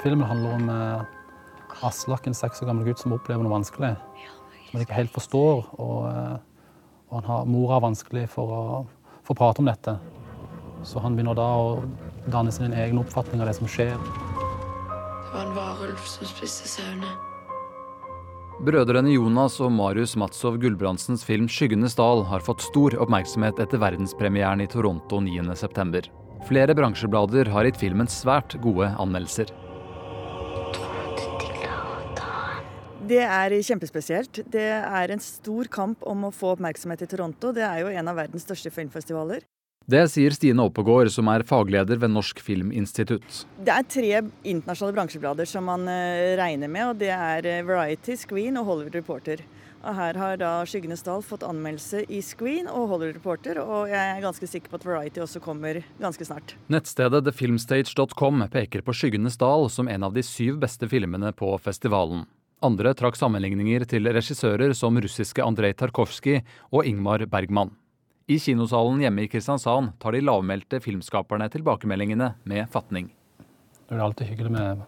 Filmen handler om eh, Aslak, en seks år gammel gutt som opplever noe vanskelig. Som han ikke helt forstår. Og, eh, og han har, mora har vanskelig for å få prate om dette. Så han begynner da å danne sin egen oppfatning av det som skjer. Det var en varulv som spiste sauene. Brødrene Jonas og Marius Matsov Gulbrandsens film 'Skyggenes dal' har fått stor oppmerksomhet etter verdenspremieren i Toronto 9.9. Flere bransjeblader har gitt filmen svært gode anmeldelser. Det er kjempespesielt. Det er en stor kamp om å få oppmerksomhet i Toronto. Det er jo en av verdens største filmfestivaler. Det sier Stine Oppegård, som er fagleder ved Norsk Filminstitutt. Det er tre internasjonale bransjeblader som man eh, regner med, og det er eh, Variety, Screen og Hollywood Reporter. Og Her har da Skyggenes dal fått anmeldelse i Screen og Hollywood Reporter, og jeg er ganske sikker på at Variety også kommer ganske snart. Nettstedet thefilmstage.com peker på Skyggenes dal som en av de syv beste filmene på festivalen. Andre trakk sammenligninger til regissører som russiske Andrej Tarkovskij og Ingmar Bergman. I kinosalen hjemme i Kristiansand tar de lavmælte filmskaperne tilbakemeldingene med fatning. Det er alltid hyggelig med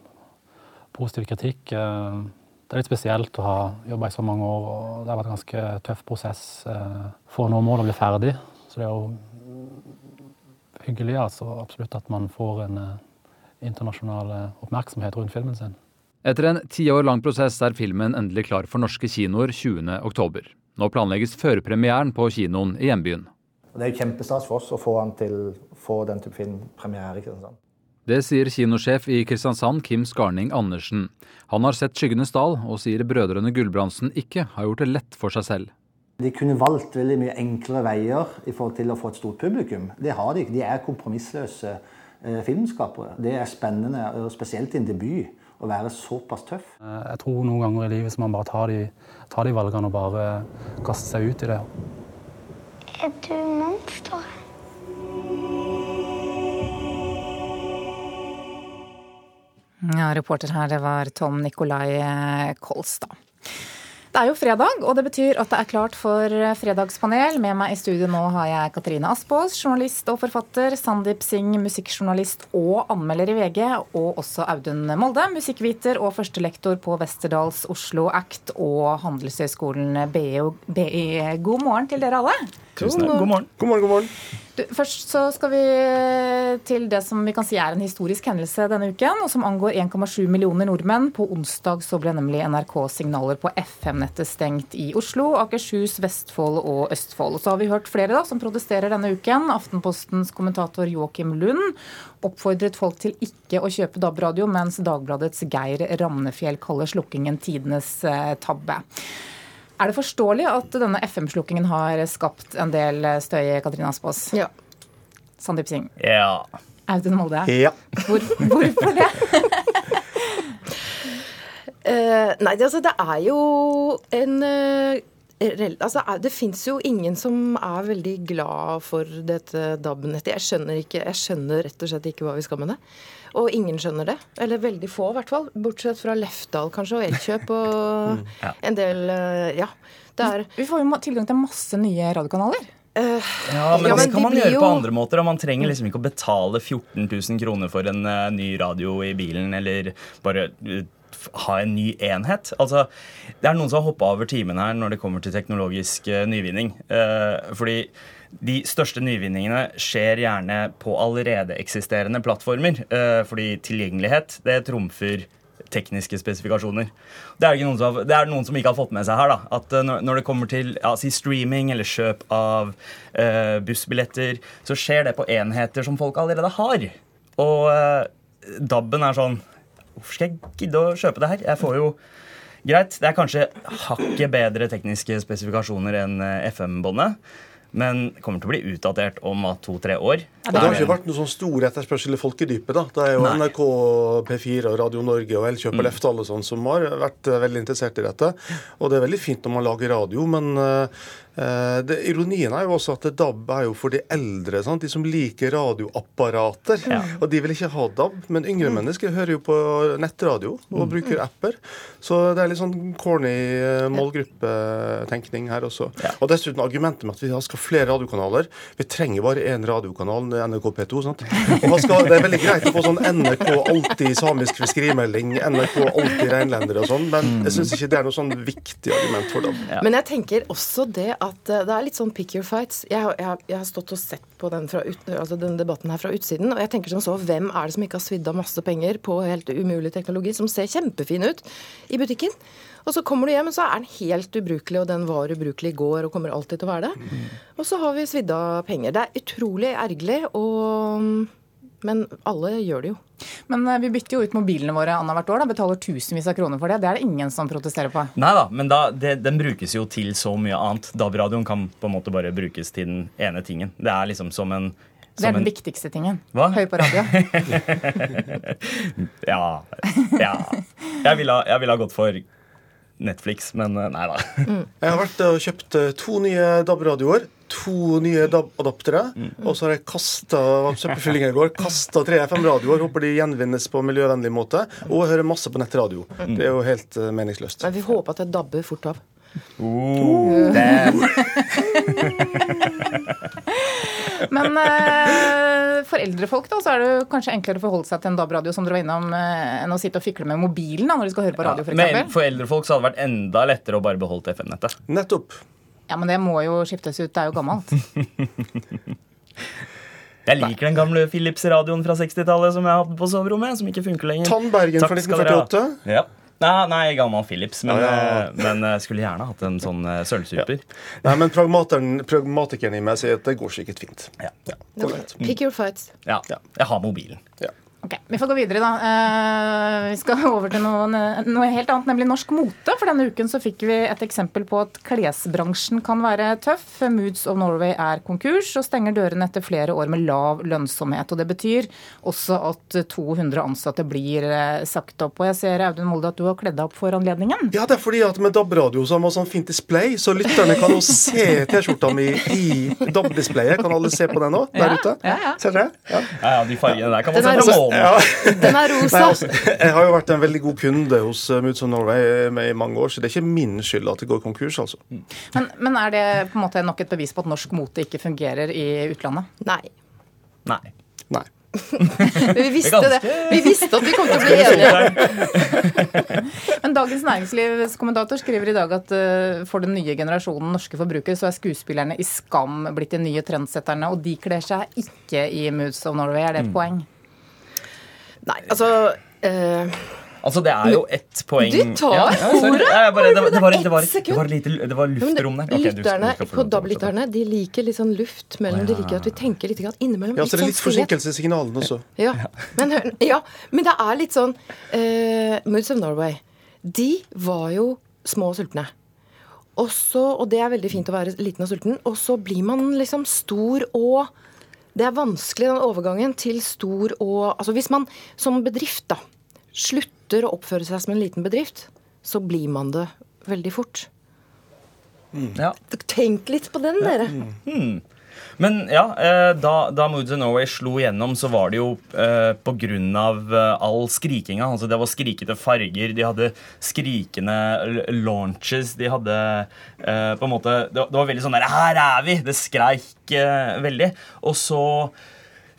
positiv kritikk. Eh, det er litt spesielt å ha jobba i så mange år, og det har vært en ganske tøff prosess eh, for å nå målet og bli ferdig. Så det er jo hyggelig altså, absolutt at man får en eh, internasjonal oppmerksomhet rundt filmen sin. Etter en ti år lang prosess er filmen endelig klar for norske kinoer 20.10. Nå planlegges førpremieren på kinoen i hjembyen. Det er jo kjempestas for oss å få, til, få den type film premiere i Kristiansand. Det sier kinosjef i Kristiansand, Kim Skarning Andersen. Han har sett 'Skyggenes dal', og sier brødrene Gulbrandsen ikke har gjort det lett for seg selv. De kunne valgt veldig mye enklere veier i forhold til å få et stort publikum. Det har de ikke. De er kompromissløse eh, filmskapere. Det er spennende, og spesielt i en debut å være såpass tøff? Eh, jeg tror noen ganger i livet så man bare tar de, tar de valgene og bare kaster seg ut i det. Er du monster? Ja, reporter her, det var Tom Nikolai Kolstad. Det er jo fredag, og det betyr at det er klart for fredagspanel. Med meg i studio nå har jeg Katrine Aspaas, journalist og forfatter. Sandeep Singh, musikkjournalist og anmelder i VG. Og også Audun Molde, musikkviter og førstelektor på Westerdals Oslo Act og Handelshøyskolen BI. God morgen til dere alle. Tusen takk. God morgen. God morgen, god morgen. Du, først så skal vi til det som vi kan si er en historisk hendelse denne uken, og som angår 1,7 millioner nordmenn. På onsdag så ble nemlig NRK-signaler på FM-nettet stengt i Oslo, Akershus, Vestfold og Østfold. Så har vi hørt flere da som protesterer denne uken. Aftenpostens kommentator Joakim Lund oppfordret folk til ikke å kjøpe DAB-radio, mens Dagbladets Geir Ramnefjell kaller slukkingen tidenes eh, tabbe. Er det forståelig at denne FM-slukkingen har skapt en del støy, Katrine Aspaas? Ja. Sandeep Singh? Ja. Audun Molde? Ja. Hvor, hvorfor det? uh, nei, altså det er jo en uh, Altså, det fins jo ingen som er veldig glad for dette DAB-nettet. Jeg skjønner ikke, jeg skjønner rett og slett ikke hva vi skal med det. Og ingen skjønner det. Eller veldig få, i hvert fall. Bortsett fra Lefdal kanskje, og Elkjøp og ja. en del Ja. Er... Vi får jo tilgang til masse nye radiokanaler. Uh, ja, men, ja, men det kan man gjøre jo... på andre måter. Man trenger liksom ikke å betale 14 000 kroner for en uh, ny radio i bilen, eller bare uh, ha en ny enhet. Altså, det er noen som har hoppa over timen her når det kommer til teknologisk nyvinning. fordi de største nyvinningene skjer gjerne på allerede eksisterende plattformer. fordi tilgjengelighet det trumfer tekniske spesifikasjoner. Det er, noen som, det er, noen som, ikke har fått med seg her da, at når det kommer til ja, si streaming eller kjøp av uh, bussbilletter, så skjer det på enheter som folk allerede har. Og uh, DAB-en er sånn Hvorfor skal jeg gidde å kjøpe det her? Jeg får jo Greit, det er kanskje hakket bedre tekniske spesifikasjoner enn eh, FM-båndet men kommer til å bli utdatert om to-tre år. Og det har ikke vært noe sånn stor etterspørsel i folkedypet. da. Det er jo Nei. NRK, P4, og Radio Norge og Elkjøp og mm. Lefdal og sånn som har vært eh, veldig interessert i dette. Og det er veldig fint når man lager radio, men det, ironien er jo også at DAB er jo for de eldre, sant? de som liker radioapparater. Ja. Og de vil ikke ha DAB, men yngre mm. mennesker hører jo på nettradio og mm. bruker apper. Så det er litt sånn corny målgruppetenkning her også. Ja. Og dessuten argumentet med at vi skal flere radiokanaler. Vi trenger bare én radiokanal, NRK P2. sant? Og skal, Det er veldig greit å få sånn NRK alltid samisk fiskerimelding, NRK alltid reinlendere og sånn, men jeg syns ikke det er noe sånn viktig argument for DAB. Ja. Men jeg tenker også det at eh, det er litt sånn pick your fights. Jeg har, jeg jeg har stått og sett på den ut, altså den, debatten her fra utsiden, og jeg tenker som så, hvem er det som ikke har svidd av masse penger på helt umulig teknologi, som ser kjempefin ut i butikken? Og så kommer du hjem, og så er den helt ubrukelig, og den var ubrukelig i går og kommer alltid til å være det. Mm. Og så har vi svidd av penger. Det er utrolig ergerlig, og men alle gjør det jo. Men eh, vi bytter jo ut mobilene våre annethvert år. da, Betaler tusenvis av kroner for det. Det er det ingen som protesterer på. Nei da, men da, det, den brukes jo til så mye annet. DAB-radioen kan på en måte bare brukes til den ene tingen. Det er liksom som en det er den en... viktigste tingen. Hva? Høy på radio. ja. Ja. Jeg ville ha, vil ha gått for Netflix, men eh, nei da. Mm. Jeg har vært og kjøpt eh, to nye DAB-radioer. To nye DAB-adaptere. Mm. Og så har jeg kasta søppelfyllinga i går. Kasta tre FM-radioer. Håper de gjenvinnes på miljøvennlig måte. Og hører masse på nettradio. Mm. Det er jo helt uh, meningsløst. Men vi håper at det dabber fort av. Oh, Men eh, for eldre folk da, så er det kanskje enklere å forholde seg til en DAB-radio som dere var innom, eh, enn å sitte og fikle med mobilen da, når de skal høre på radio, f.eks. Men for eldre folk så hadde det vært enda lettere å bare beholde FM-nettet. Nettopp. Ja, men det må jo skiftes ut. Det er jo gammelt. Jeg liker den gamle Philips-radioen fra 60-tallet som jeg hadde på soverommet. Som ikke funker lenger. Tannbergen fra 1948. Ja. Nei, nei, gammel Philips, men, ja, ja. Eh, men uh, skulle gjerne hatt en sånn uh, sølvsuper. Ja. Nei, men pragmatikeren i meg sier at det går sikkert fint. Ja. Pick your fights. Ja. Jeg har mobilen. Ja. Ok, Vi får gå videre, da. Uh, vi skal over til noe, noe, helt annet, nemlig norsk mote. For denne uken så fikk vi et eksempel på at klesbransjen kan være tøff. Moods of Norway er konkurs og stenger dørene etter flere år med lav lønnsomhet. Og Det betyr også at 200 ansatte blir uh, sagt opp. Og jeg ser Audun Molde at du har kledd deg opp for anledningen. Ja, det er fordi at med DAB-radio så har man sånn fint display, så lytterne kan jo se T-skjorta mi i DAB-displayet. Kan alle se på den nå, der ja, ute? Ja, ja. Ser dere? Ja. ja, de fargene der kan man se på månen. Ja. Den er rosa. Nei, altså, jeg har jo vært en veldig god kunde hos uh, Moods of Norway med i mange år, så det er ikke min skyld at det går konkurs, altså. Men, men, er det på en måte nok et bevis på at norsk mote ikke fungerer i utlandet? Nei. Nei. Nei. vi visste det. Vi visste at vi kom til å bli enige. Men Dagens Næringslivs kommentator skriver i dag at uh, for den nye generasjonen norske forbrukere, så er skuespillerne i Skam blitt de nye trendsetterne, og de kler seg ikke i Moods of Norway. Er det et mm. poeng? Nei, altså uh, Altså, Det er jo ett poeng Du tar ja, ja, ordet! Ja, bare, det, det, var, det, var, det, var lite, det var luftrom der. Okay, lytterne, på DAB-lytterne de liker litt sånn luft mellom. De liker at vi tenker litt innimellom. Ja, så det er litt sånn forsinkelse i signalene også. Ja, men, ja, men det er litt sånn uh, Moods of Norway. De var jo små og sultne. Også, og det er veldig fint å være liten og sulten. Og så blir man liksom stor og det er vanskelig, den overgangen til stor og Altså hvis man som bedrift da slutter å oppføre seg som en liten bedrift, så blir man det veldig fort. Mm. Ja. Tenk litt på den, dere. Ja. Mm. Men ja, eh, da, da Moods of Norway slo gjennom, så var det jo eh, pga. Eh, all skrikinga. Altså det var skrikete farger, de hadde skrikende launches. De hadde eh, på en måte Det, var veldig sånn der Her er vi! Det skreik eh, veldig. Og så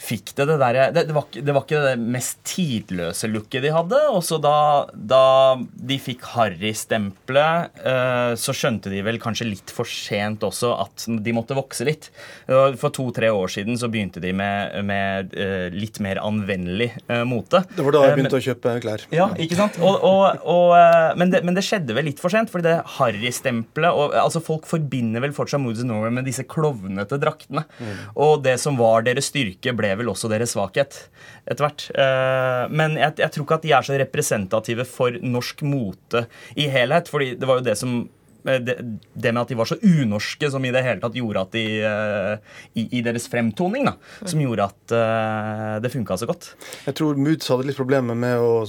fikk det det derre det, det, det, var ikke det mest tidløse looket de hadde. Og så da, da de fikk Harry-stempelet, uh, så skjønte de vel kanskje litt for sent også at de måtte vokse litt. For to-tre år siden så begynte de med, med uh, litt mer anvendelig uh, mote. Det var da jeg begynte å kjøpe klær. Ja, ikke sant? Og, og, og, men, men, det, skjedde vel litt for sent, fordi det Harry-stempelet altså Folk forbinder vel fortsatt Moods of Norway med disse klovnete draktene. Mm. Og det som var deres styrke, ble vel også deres svakhet etter hvert. Eh, men jeg, jeg, tror ikke at de er så representative for norsk mote i helhet. fordi det var jo det som det, det, med at de var så unorske som i det hele tatt gjorde at de uh, i, i, deres fremtoning, da, som gjorde at uh, det funka så godt. Jeg tror Moods hadde litt problemer med å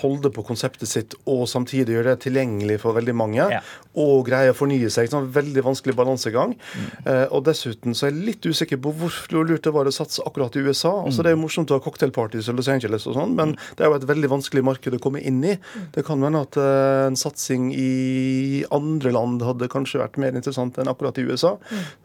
holde på konseptet sitt og samtidig gjøre det tilgjengelig for veldig mange, ja. og greie å fornye seg. Sånn veldig vanskelig balansegang. Mm. Uh, og dessuten så er jeg litt usikker på hvor lurt det var å satse akkurat i USA. Altså, mm. Det er jo morsomt å ha cocktailpartys i Los Angeles og sånn, men det er jo et veldig vanskelig marked å komme inn i. Mm. Det kan være at en satsing i andre andre land hadde kanskje vært mer interessant enn akkurat i USA.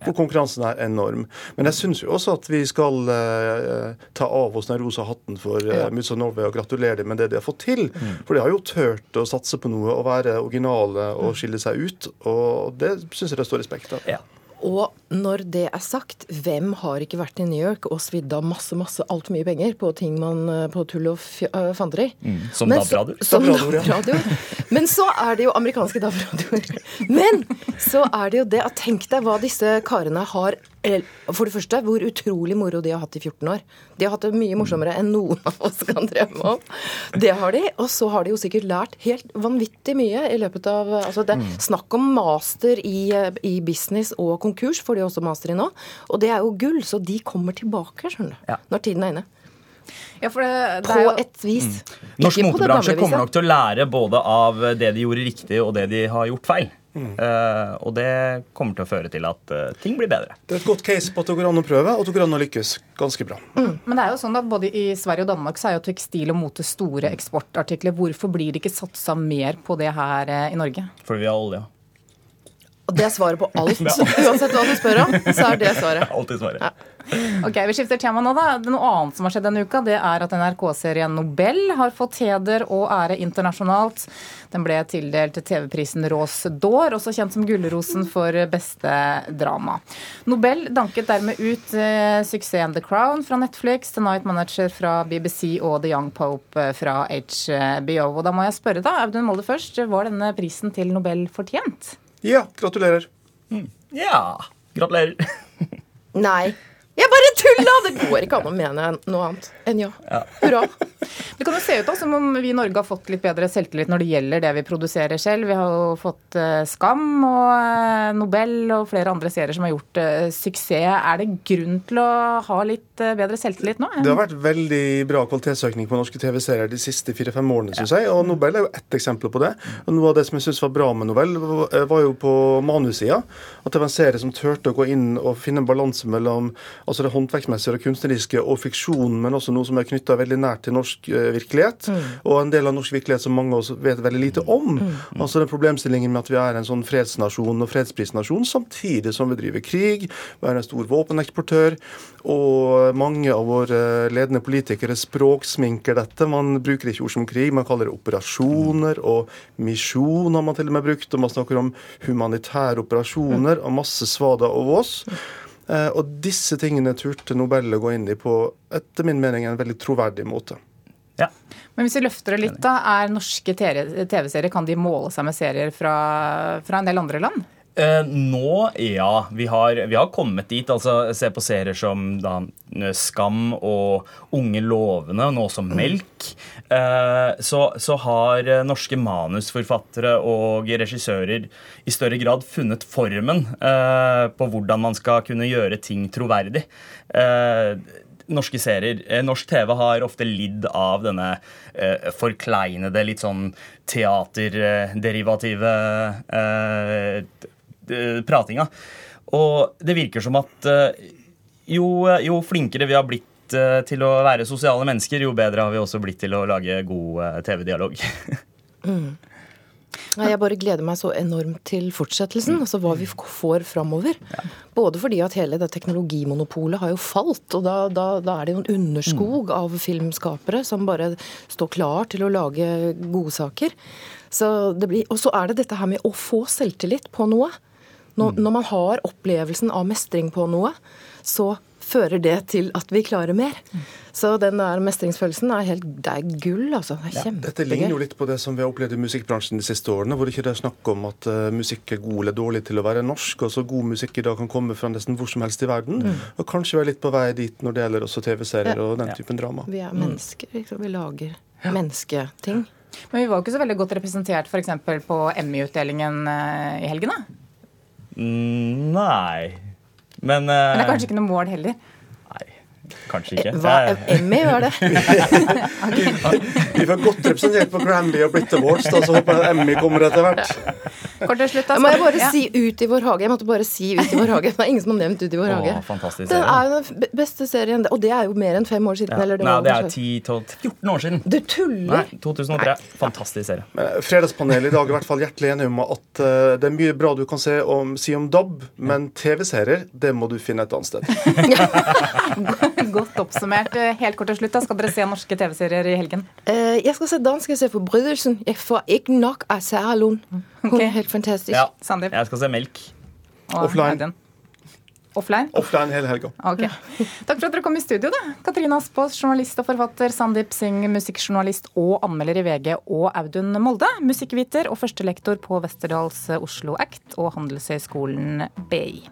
For konkurransen er enorm. Men jeg syns jo også at vi skal uh, ta av oss den rosa hatten for uh, Moods of Norway og gratulere dem med det de har fått til. Mm. For de har jo turt å satse på noe og være originale og skille seg ut. Og det syns jeg det står respekt av. Ja. Og når det er sagt, hvem har ikke vært i New York og svidd av masse, masse, altfor mye penger på ting man eh, på tull og uh, fanteri? Mm, som DAB-radioer. Som DAB-radioer. Men så er det jo amerikanske DAB-radioer. Men så er det jo det at Tenk deg hva disse karene har for det første, hvor utrolig moro de har hatt i 14 år. De har hatt det mye morsommere enn noen av oss kan drømme om. Det har de. Og så har de jo sikkert lært helt vanvittig mye i løpet av altså det, mm. Snakk om master i, i, business og konkurs, får de også master i nå. Og det er jo gull, så de kommer tilbake, skjønner du. Ja. Når tiden er inne. Ja, det, det på jo... et vis. Mm. Norsk motebransje kommer nok til å lære både av det de gjorde riktig og det de har gjort feil. Mm. Uh, og det kommer til å føre til at uh, ting blir bedre. Det er et godt case på at det går an å prøve, og at det går an å lykkes ganske bra. Mm. Men det er jo sånn at både i Sverige og Danmark så er jo tekstil og mote store eksportartikler. Hvorfor blir det ikke satsa mer på det her uh, i Norge? Fordi vi har olje. Og det er svaret på alt. Uansett hva du spør om, så er det svaret. Alltid svaret. Ja. Ok, Vi skifter tema nå. da. Det Noe annet som har skjedd denne uka, det er at NRK-serien Nobel har fått heder og ære internasjonalt. Den ble tildelt TV-prisen Rose d'Or, også kjent som Gullrosen for beste drama. Nobel danket dermed ut eh, suksessen The Crown fra Netflix, The Night Manager fra BBC og The Young Pope fra HBO. Og da må jeg spørre, da, Audun Molde først, var denne prisen til Nobel fortjent? Ja, gratulerer. Mm. Ja, gratulerer. Nei. Jeg bare tulla! Det går ikke an å mene noe annet enn ja. ja. Hurra. Det kan jo se ut da, som om vi i Norge har fått litt bedre selvtillit når det gjelder det vi produserer selv. Vi har jo fått uh, Skam og uh, Nobel og flere andre serier som har gjort uh, suksess. Er det grunn til å ha litt bedre selvtillit nå? Det har vært veldig bra kvalitetsøkning på norske TV-serier de siste fire-fem årene, syns jeg. Og Nobel er jo ett eksempel på det. Og Noe av det som jeg syns var bra med Nobel, var jo på manussida. At det var en serie som turte å gå inn og finne en balanse mellom altså det håndverksmessige og kunstneriske og fiksjon, men også noe som er knytta veldig nært til norsk virkelighet. Mm. Og en del av norsk virkelighet som mange av oss vet veldig lite om. Mm. Altså den problemstillingen med at vi er en sånn fredsnasjon og fredsprisnasjon, samtidig som vi driver krig, vi er en stor våpeneksportør, og mange av våre ledende politikere språksminker dette. Man bruker ikke ord som krig, man kaller det operasjoner, og misjon har man til og med brukt, og man snakker om humanitære operasjoner, og masse svada over oss. Eh, og disse tingene turte Nobel å gå inn i på etter min mening en veldig troverdig måte. Ja. Men hvis vi løfter det litt, da, er norske TV-serier, kan de måle seg med serier fra, fra en del andre land? Eh, nå, ja. Vi har, vi har, kommet dit. altså Se på serier som da, Skam og Unge lovende, og nå også Melk. Eh, så, så, har norske manusforfattere og regissører i større grad funnet formen eh, på hvordan man skal kunne gjøre ting troverdig. Eh, norske serier. Eh, norsk TV har ofte lidd av denne eh, forkleinede, litt sånn teaterderivative eh, Eh, pratinga. Og det virker som at eh, jo, jo flinkere vi har blitt eh, til å være sosiale mennesker, jo bedre har vi også blitt til å lage god TV-dialog. mm. Jeg bare gleder meg så enormt til fortsettelsen, altså hva vi får framover. Både fordi at hele det teknologimonopolet har jo falt, og da, da, da er det jo en underskog mm. av filmskapere som bare står klar til å lage godsaker. Og så er det dette her med å få selvtillit på noe. Når, mm. når, man har opplevelsen av mestring på noe, så fører det til at vi klarer mer. Så den der mestringsfølelsen er helt Det er gull, altså. Det er ja, Dette ligner jo litt på det som vi har opplevd i musikkbransjen de siste årene, hvor det ikke er snakk om at uh, musikk er god eller dårlig til å være norsk. og så God musikk i dag kan komme fra nesten hvor som helst i verden. Mm. Og kanskje være litt på vei dit når det gjelder også TV-serier ja. og den typen drama. Vi er mennesker, liksom. Vi lager ja. mennesketing. Men vi var jo ikke så veldig godt representert f.eks. på Emmy-utdelingen uh, i helgen, da? Mm, nei. Men, uh, Men det er kanskje ikke noe mål heller? Nei, kanskje ikke. Hva, Emmy var det. Vi får godt representert på Granby og Brit Awards, da, så håper jeg Emmy kommer etter hvert. Kort til slutt, da. Må jeg bare Ja. si Ut i vår hage? Jeg måtte bare si Ut i vår hage. Det er ingen som har nevnt Ut i vår hage. fantastisk Den er jo den beste serien, og det er jo mer enn fem år siden. Ja. Eller det Nei, det er 10-14 år siden. Du tuller? Nei, 2003. Fantastisk serie. Men eh, Fredagspanelet i dag er i hvert fall hjertelig enig om at uh, det er mye bra du kan se om, si om DAB, men TV-serier, det må du finne et annet sted. Godt oppsummert. Helt kort til slutt, da. Skal dere se norske TV-serier i helgen? Uh, jeg skal se dansk, jeg ser Forbrytelsen. Jeg får ikke nok av Sarah Lund. Hun okay. er helt fantastisk. Ja. Sandeep Jeg skal se Melk. og Offline. Offline? Offline hele helga. Ok. Takk for at dere kom i studio. da. Katrine Aspaas, journalist og forfatter. Sandeep Singh, musikkjournalist og anmelder i VG. Og Audun Molde, musikkviter og førstelektor på Westerdals Oslo Act og Handelshøyskolen BI.